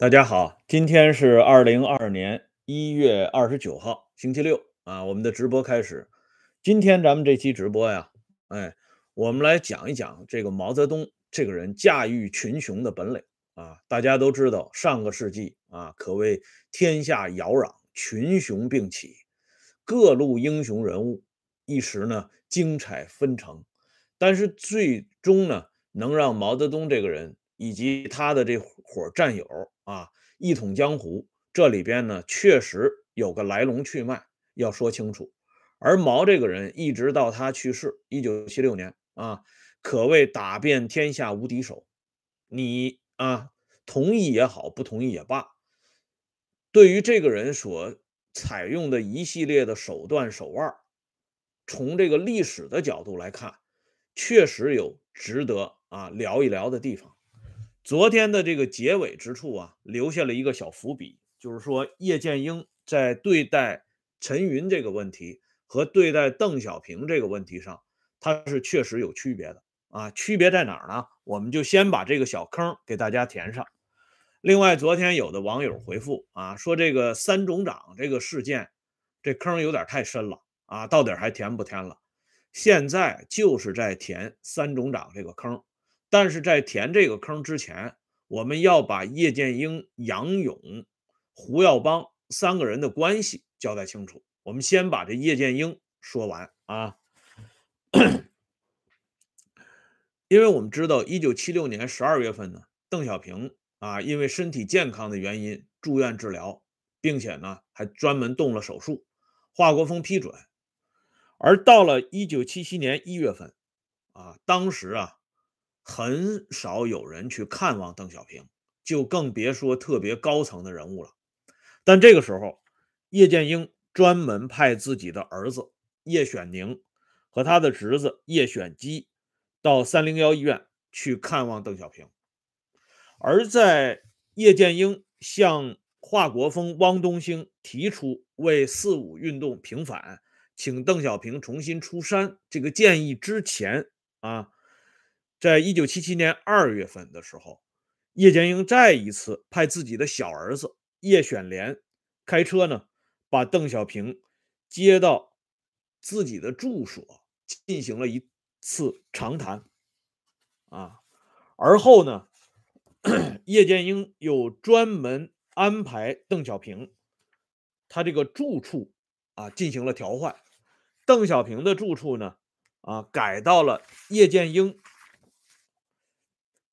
大家好，今天是二零二二年一月二十九号，星期六啊，我们的直播开始。今天咱们这期直播呀，哎，我们来讲一讲这个毛泽东这个人驾驭群雄的本领啊。大家都知道，上个世纪啊，可谓天下扰攘，群雄并起，各路英雄人物一时呢精彩纷呈。但是最终呢，能让毛泽东这个人以及他的这伙战友。啊，一统江湖，这里边呢确实有个来龙去脉要说清楚。而毛这个人，一直到他去世，一九七六年啊，可谓打遍天下无敌手。你啊，同意也好，不同意也罢，对于这个人所采用的一系列的手段手腕，从这个历史的角度来看，确实有值得啊聊一聊的地方。昨天的这个结尾之处啊，留下了一个小伏笔，就是说叶剑英在对待陈云这个问题和对待邓小平这个问题上，他是确实有区别的啊。区别在哪儿呢？我们就先把这个小坑给大家填上。另外，昨天有的网友回复啊，说这个三总长这个事件，这坑有点太深了啊，到底还填不填了？现在就是在填三总长这个坑。但是在填这个坑之前，我们要把叶剑英、杨勇、胡耀邦三个人的关系交代清楚。我们先把这叶剑英说完啊，因为我们知道，一九七六年十二月份呢，邓小平啊因为身体健康的原因住院治疗，并且呢还专门动了手术，华国锋批准。而到了一九七七年一月份啊，当时啊。很少有人去看望邓小平，就更别说特别高层的人物了。但这个时候，叶剑英专门派自己的儿子叶选宁和他的侄子叶选基到三零幺医院去看望邓小平。而在叶剑英向华国锋、汪东兴提出为四五运动平反，请邓小平重新出山这个建议之前啊。在一九七七年二月份的时候，叶剑英再一次派自己的小儿子叶选连开车呢，把邓小平接到自己的住所，进行了一次长谈。啊，而后呢，叶剑英又专门安排邓小平他这个住处啊进行了调换，邓小平的住处呢啊改到了叶剑英。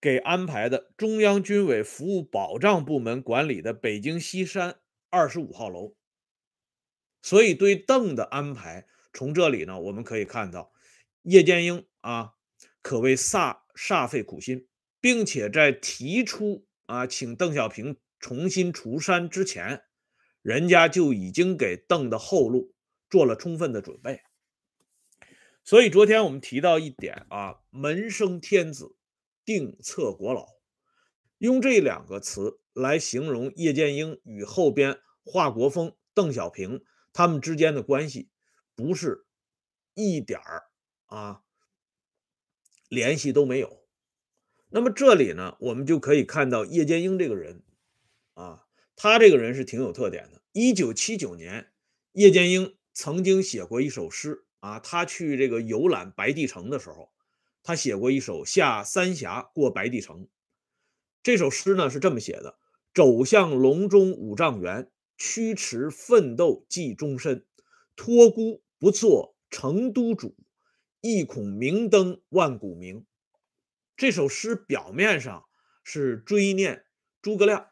给安排的中央军委服务保障部门管理的北京西山二十五号楼，所以对邓的安排，从这里呢，我们可以看到叶剑英啊，可谓煞煞费苦心，并且在提出啊请邓小平重新出山之前，人家就已经给邓的后路做了充分的准备。所以昨天我们提到一点啊，门生天子。定策国老，用这两个词来形容叶剑英与后边华国锋、邓小平他们之间的关系，不是一点儿啊联系都没有。那么这里呢，我们就可以看到叶剑英这个人啊，他这个人是挺有特点的。一九七九年，叶剑英曾经写过一首诗啊，他去这个游览白帝城的时候。他写过一首《下三峡过白帝城》，这首诗呢是这么写的：“走向隆中五丈原，驱驰奋斗计终身。托孤不做成都主，意恐明灯万古明。”这首诗表面上是追念诸葛亮、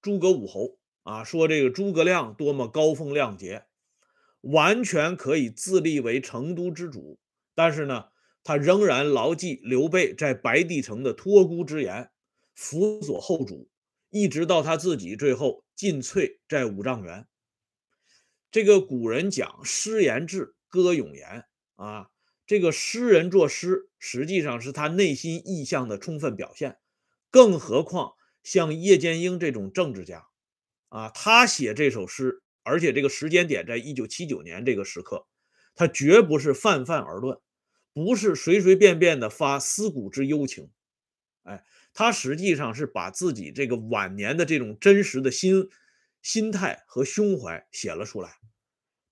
诸葛武侯啊，说这个诸葛亮多么高风亮节，完全可以自立为成都之主，但是呢。他仍然牢记刘备在白帝城的托孤之言，辅佐后主，一直到他自己最后尽瘁在五丈原。这个古人讲诗言志，歌咏言啊，这个诗人作诗，实际上是他内心意向的充分表现。更何况像叶剑英这种政治家啊，他写这首诗，而且这个时间点在一九七九年这个时刻，他绝不是泛泛而论。不是随随便便的发思古之幽情，哎，他实际上是把自己这个晚年的这种真实的心心态和胸怀写了出来。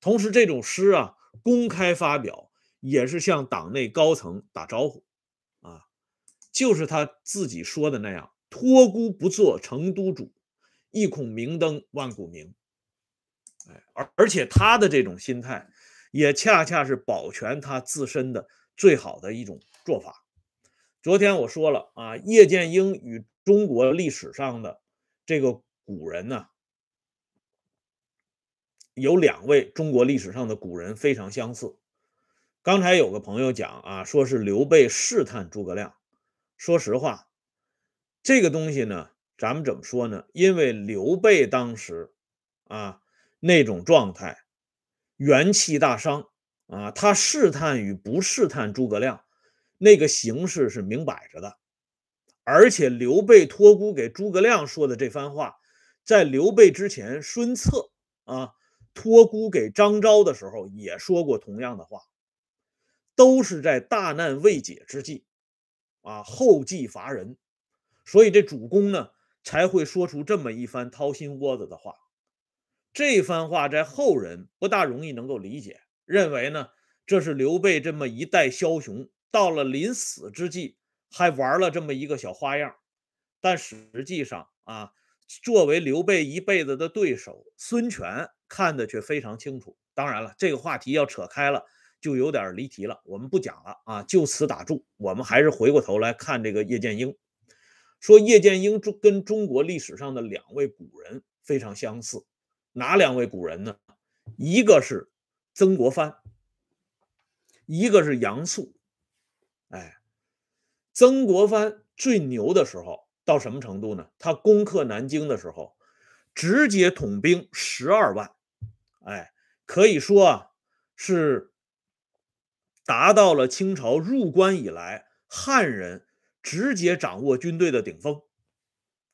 同时，这种诗啊公开发表，也是向党内高层打招呼啊，就是他自己说的那样：“托孤不做成都主，一恐明灯万古明。”哎，而而且他的这种心态，也恰恰是保全他自身的最好的一种做法。昨天我说了啊，叶剑英与中国历史上的这个古人呢，有两位中国历史上的古人非常相似。刚才有个朋友讲啊，说是刘备试探诸葛亮。说实话，这个东西呢，咱们怎么说呢？因为刘备当时啊那种状态，元气大伤啊，他试探与不试探诸葛亮。那个形势是明摆着的，而且刘备托孤给诸葛亮说的这番话，在刘备之前，孙策啊托孤给张昭的时候也说过同样的话，都是在大难未解之际，啊后继乏人，所以这主公呢才会说出这么一番掏心窝子的话。这番话在后人不大容易能够理解，认为呢这是刘备这么一代枭雄。到了临死之际，还玩了这么一个小花样，但实际上啊，作为刘备一辈子的对手，孙权看的却非常清楚。当然了，这个话题要扯开了，就有点离题了，我们不讲了啊，就此打住。我们还是回过头来看这个叶剑英，说叶剑英中跟中国历史上的两位古人非常相似，哪两位古人呢？一个是曾国藩，一个是杨素。哎，曾国藩最牛的时候到什么程度呢？他攻克南京的时候，直接统兵十二万，哎，可以说啊，是达到了清朝入关以来汉人直接掌握军队的顶峰。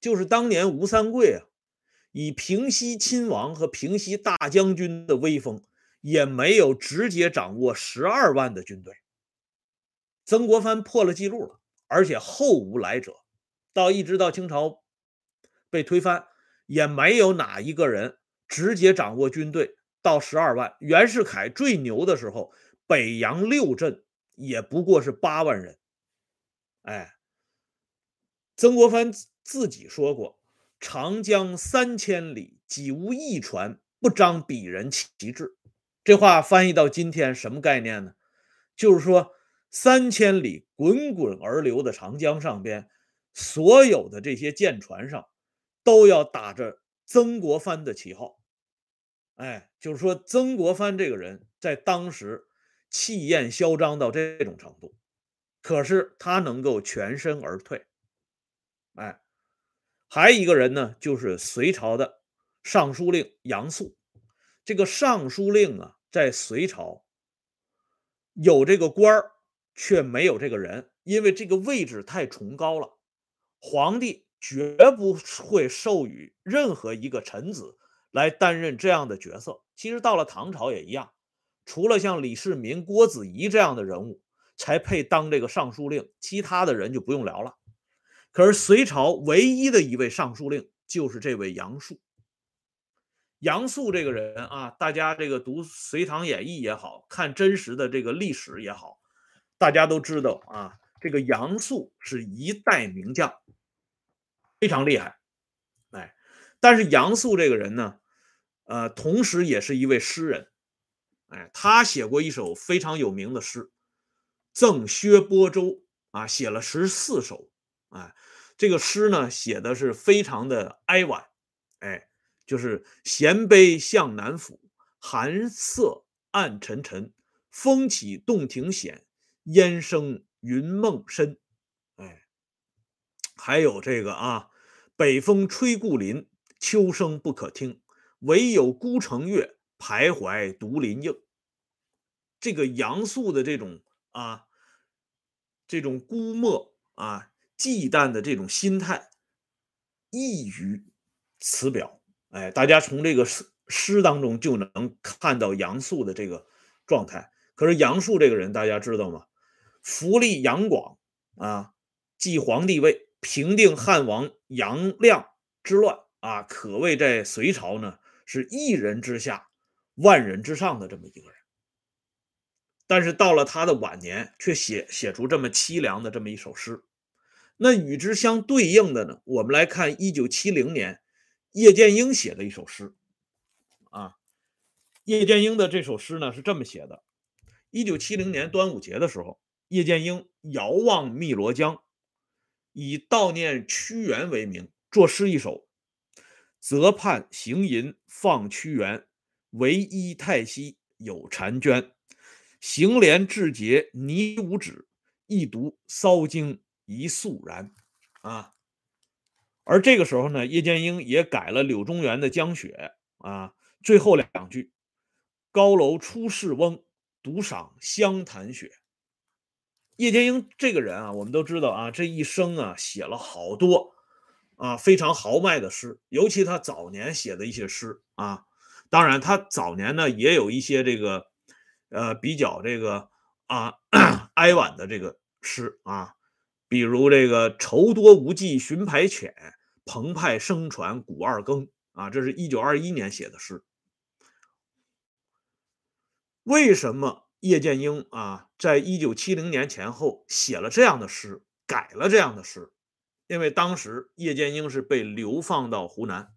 就是当年吴三桂啊，以平西亲王和平西大将军的威风，也没有直接掌握十二万的军队。曾国藩破了记录了，而且后无来者，到一直到清朝被推翻，也没有哪一个人直接掌握军队到十二万。袁世凯最牛的时候，北洋六镇也不过是八万人。哎，曾国藩自己说过：“长江三千里，几无一船不张鄙人旗帜。”这话翻译到今天什么概念呢？就是说。三千里滚滚而流的长江上边，所有的这些舰船上都要打着曾国藩的旗号。哎，就是说曾国藩这个人在当时气焰嚣张到这种程度，可是他能够全身而退。哎，还一个人呢，就是隋朝的尚书令杨素。这个尚书令啊，在隋朝有这个官儿。却没有这个人，因为这个位置太崇高了，皇帝绝不会授予任何一个臣子来担任这样的角色。其实到了唐朝也一样，除了像李世民、郭子仪这样的人物才配当这个尚书令，其他的人就不用聊了。可是隋朝唯一的一位尚书令就是这位杨素。杨素这个人啊，大家这个读《隋唐演义》也好看真实的这个历史也好。大家都知道啊，这个杨素是一代名将，非常厉害，哎，但是杨素这个人呢，呃，同时也是一位诗人，哎，他写过一首非常有名的诗《赠薛波洲》啊，写了十四首，哎，这个诗呢写的是非常的哀婉，哎，就是衔杯向南府，寒色暗沉沉，风起洞庭险。烟生云梦深，哎，还有这个啊，北风吹故林，秋声不可听，唯有孤城月，徘徊独林映。这个杨素的这种啊，这种孤漠啊、忌惮的这种心态，溢于此表。哎，大家从这个诗诗当中就能看到杨素的这个状态。可是杨素这个人，大家知道吗？福利杨广啊，继皇帝位，平定汉王杨亮之乱啊，可谓在隋朝呢是一人之下，万人之上的这么一个人。但是到了他的晚年，却写写出这么凄凉的这么一首诗。那与之相对应的呢，我们来看一九七零年叶剑英写的一首诗啊。叶剑英的这首诗呢是这么写的：一九七零年端午节的时候，叶剑英遥望汨罗江。以悼念屈原为名作诗一首：“泽畔行吟放屈原，唯依太息有婵娟。行连志节泥无止，一读骚经一肃然。”啊，而这个时候呢，叶剑英也改了柳宗元的《江雪》啊，最后两句：“高楼出世翁，独赏湘潭雪。”叶剑英这个人啊，我们都知道啊，这一生啊写了好多啊非常豪迈的诗，尤其他早年写的一些诗啊，当然他早年呢也有一些这个呃比较这个啊 哀婉的这个诗啊，比如这个愁多无计寻排遣，澎湃声传古二更啊，这是一九二一年写的诗。为什么？叶剑英啊，在一九七零年前后写了这样的诗，改了这样的诗，因为当时叶剑英是被流放到湖南，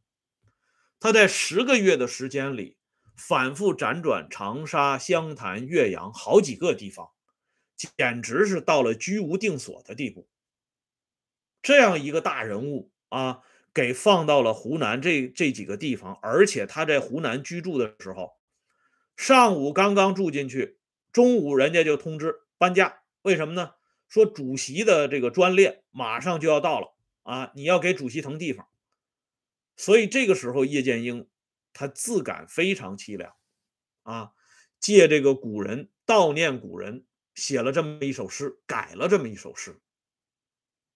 他在十个月的时间里反复辗转长沙、湘潭、岳阳好几个地方，简直是到了居无定所的地步。这样一个大人物啊，给放到了湖南这这几个地方，而且他在湖南居住的时候，上午刚刚住进去。中午人家就通知搬家，为什么呢？说主席的这个专列马上就要到了啊，你要给主席腾地方。所以这个时候，叶剑英他自感非常凄凉啊，借这个古人悼念古人，写了这么一首诗，改了这么一首诗。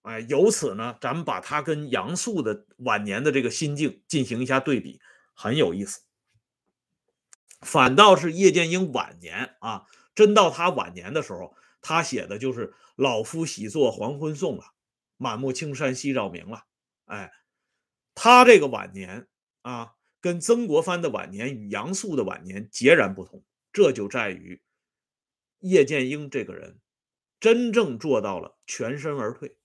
哎，由此呢，咱们把他跟杨素的晚年的这个心境进行一下对比，很有意思。反倒是叶剑英晚年啊。真到他晚年的时候，他写的就是“老夫喜作黄昏颂”了，“满目青山夕照明”了。哎，他这个晚年啊，跟曾国藩的晚年与杨素的晚年截然不同。这就在于叶剑英这个人真正做到了全身而退。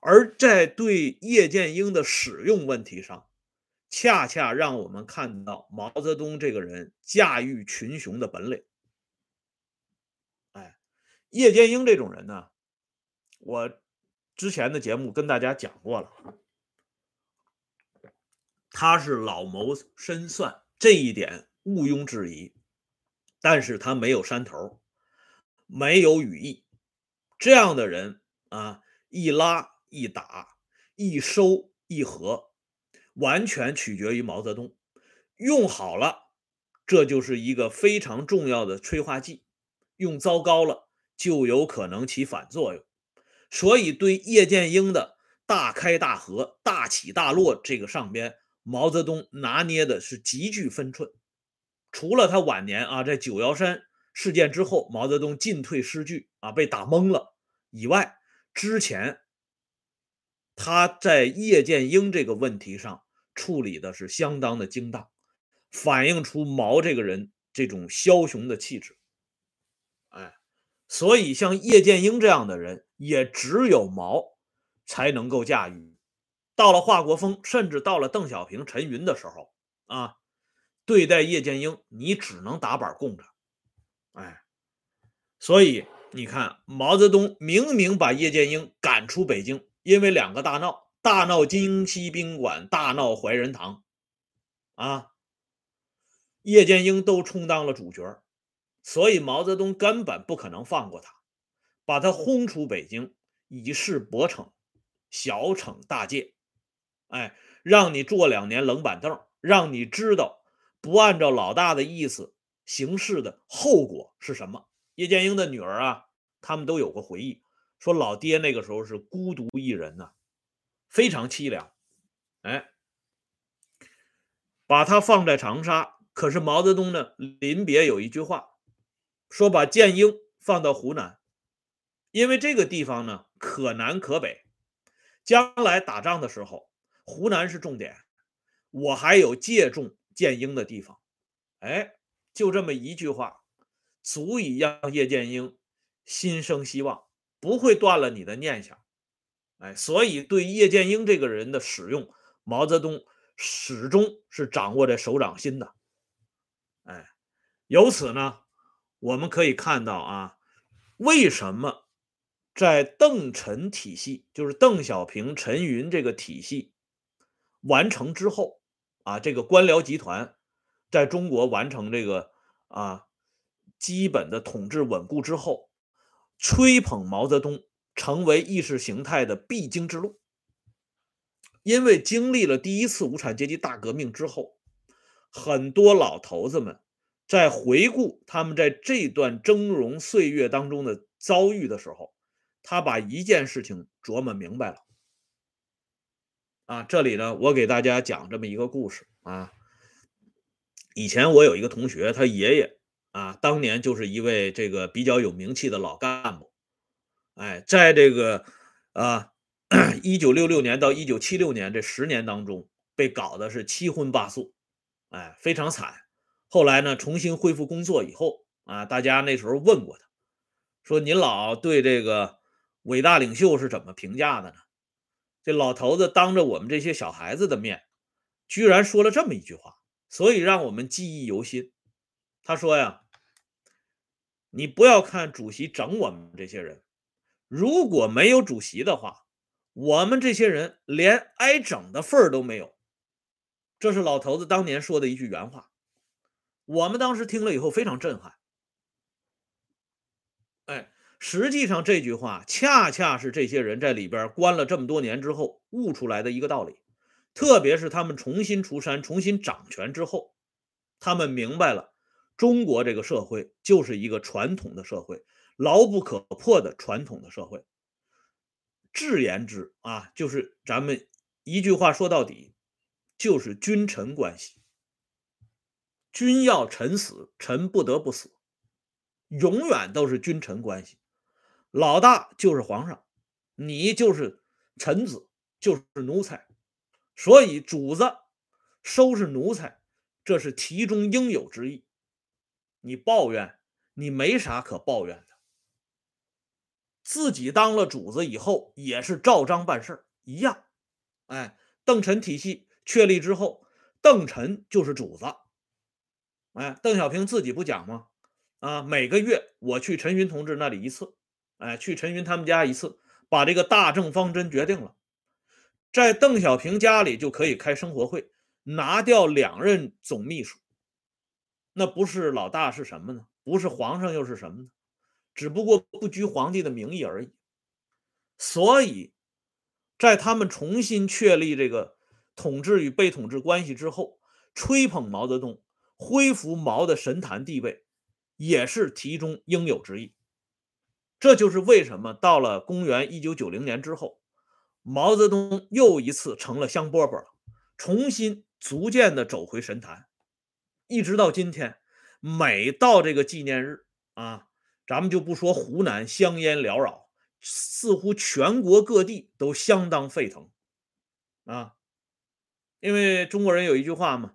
而在对叶剑英的使用问题上。恰恰让我们看到毛泽东这个人驾驭群雄的本领。哎，叶剑英这种人呢，我之前的节目跟大家讲过了，他是老谋深算，这一点毋庸置疑。但是他没有山头，没有羽翼，这样的人啊，一拉一打，一收一合。完全取决于毛泽东，用好了，这就是一个非常重要的催化剂；用糟糕了，就有可能起反作用。所以，对叶剑英的大开大合、大起大落这个上边，毛泽东拿捏的是极具分寸。除了他晚年啊，在九幺三事件之后，毛泽东进退失据啊，被打懵了以外，之前他在叶剑英这个问题上。处理的是相当的精当，反映出毛这个人这种枭雄的气质。哎，所以像叶剑英这样的人，也只有毛才能够驾驭。到了华国锋，甚至到了邓小平、陈云的时候啊，对待叶剑英，你只能打板供着。哎，所以你看，毛泽东明明把叶剑英赶出北京，因为两个大闹。大闹京西宾馆，大闹怀仁堂，啊，叶剑英都充当了主角，所以毛泽东根本不可能放过他，把他轰出北京，以示薄惩，小惩大戒，哎，让你坐两年冷板凳，让你知道不按照老大的意思行事的后果是什么。叶剑英的女儿啊，他们都有过回忆，说老爹那个时候是孤独一人呐。非常凄凉，哎，把他放在长沙。可是毛泽东呢，临别有一句话，说把建英放到湖南，因为这个地方呢可南可北，将来打仗的时候，湖南是重点，我还有借重建英的地方。哎，就这么一句话，足以让叶剑英心生希望，不会断了你的念想。哎，所以对叶剑英这个人的使用，毛泽东始终是掌握在手掌心的。哎，由此呢，我们可以看到啊，为什么在邓陈体系，就是邓小平、陈云这个体系完成之后啊，这个官僚集团在中国完成这个啊基本的统治稳固之后，吹捧毛泽东。成为意识形态的必经之路，因为经历了第一次无产阶级大革命之后，很多老头子们在回顾他们在这段峥嵘岁月当中的遭遇的时候，他把一件事情琢磨明白了。啊，这里呢，我给大家讲这么一个故事啊。以前我有一个同学，他爷爷啊，当年就是一位这个比较有名气的老干部。哎，在这个啊，一九六六年到一九七六年这十年当中，被搞的是七荤八素，哎，非常惨。后来呢，重新恢复工作以后啊，大家那时候问过他，说您老对这个伟大领袖是怎么评价的呢？这老头子当着我们这些小孩子的面，居然说了这么一句话，所以让我们记忆犹新。他说呀，你不要看主席整我们这些人。如果没有主席的话，我们这些人连挨整的份儿都没有。这是老头子当年说的一句原话，我们当时听了以后非常震撼。哎，实际上这句话恰恰是这些人在里边关了这么多年之后悟出来的一个道理，特别是他们重新出山、重新掌权之后，他们明白了中国这个社会就是一个传统的社会。牢不可破的传统的社会，至言之啊，就是咱们一句话说到底，就是君臣关系。君要臣死，臣不得不死，永远都是君臣关系。老大就是皇上，你就是臣子，就是奴才。所以主子收拾奴才，这是题中应有之意。你抱怨，你没啥可抱怨的。自己当了主子以后，也是照章办事一样。哎，邓陈体系确立之后，邓陈就是主子。哎，邓小平自己不讲吗？啊，每个月我去陈云同志那里一次，哎，去陈云他们家一次，把这个大政方针决定了，在邓小平家里就可以开生活会，拿掉两任总秘书。那不是老大是什么呢？不是皇上又是什么呢？只不过不拘皇帝的名义而已，所以，在他们重新确立这个统治与被统治关系之后，吹捧毛泽东，恢复毛的神坛地位，也是题中应有之义。这就是为什么到了公元一九九零年之后，毛泽东又一次成了香饽饽，重新逐渐的走回神坛，一直到今天，每到这个纪念日啊。咱们就不说湖南香烟缭绕，似乎全国各地都相当沸腾啊！因为中国人有一句话嘛，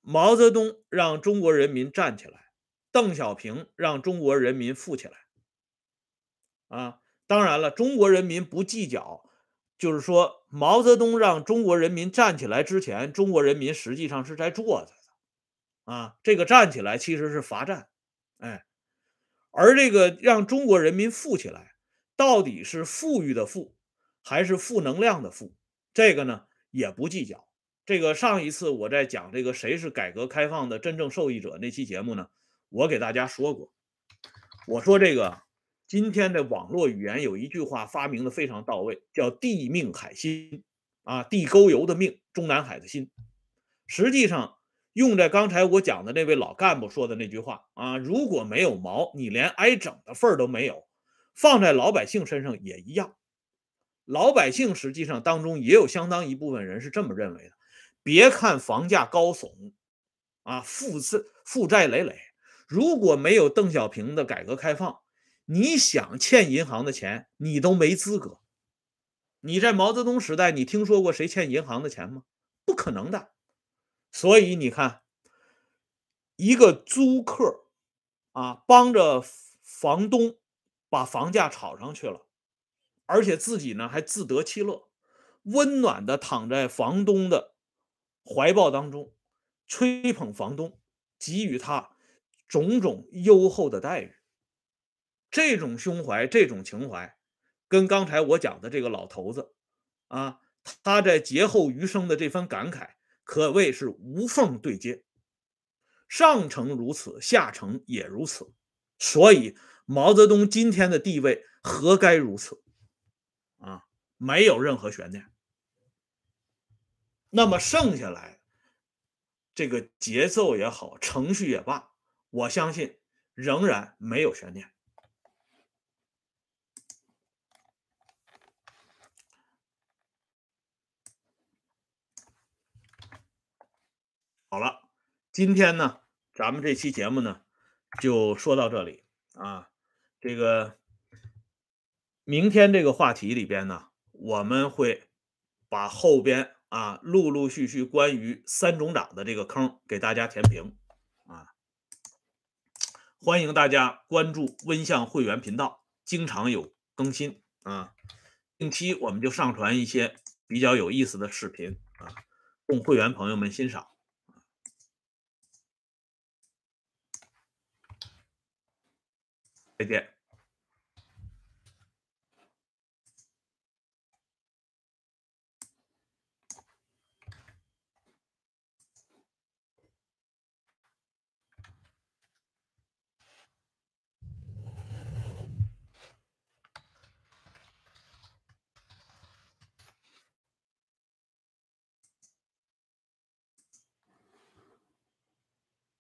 毛泽东让中国人民站起来，邓小平让中国人民富起来啊！当然了，中国人民不计较，就是说毛泽东让中国人民站起来之前，中国人民实际上是在坐着啊！这个站起来其实是罚站，哎。而这个让中国人民富起来，到底是富裕的富，还是负能量的富？这个呢也不计较。这个上一次我在讲这个谁是改革开放的真正受益者那期节目呢，我给大家说过，我说这个今天的网络语言有一句话发明的非常到位，叫地命海心啊，地沟油的命，中南海的心，实际上。用在刚才我讲的那位老干部说的那句话啊，如果没有毛，你连挨整的份儿都没有。放在老百姓身上也一样，老百姓实际上当中也有相当一部分人是这么认为的。别看房价高耸，啊，负债负债累累，如果没有邓小平的改革开放，你想欠银行的钱，你都没资格。你在毛泽东时代，你听说过谁欠银行的钱吗？不可能的。所以你看，一个租客啊，帮着房东把房价炒上去了，而且自己呢还自得其乐，温暖的躺在房东的怀抱当中，吹捧房东，给予他种种优厚的待遇。这种胸怀，这种情怀。跟刚才我讲的这个老头子，啊，他在劫后余生的这番感慨，可谓是无缝对接。上层如此，下层也如此，所以毛泽东今天的地位何该如此？啊，没有任何悬念。那么剩下来，这个节奏也好，程序也罢，我相信仍然没有悬念。好了，今天呢，咱们这期节目呢，就说到这里啊。这个明天这个话题里边呢，我们会把后边啊陆陆续续关于三种长的这个坑给大家填平啊。欢迎大家关注温相会员频道，经常有更新啊。定期我们就上传一些比较有意思的视频啊，供会员朋友们欣赏。再见。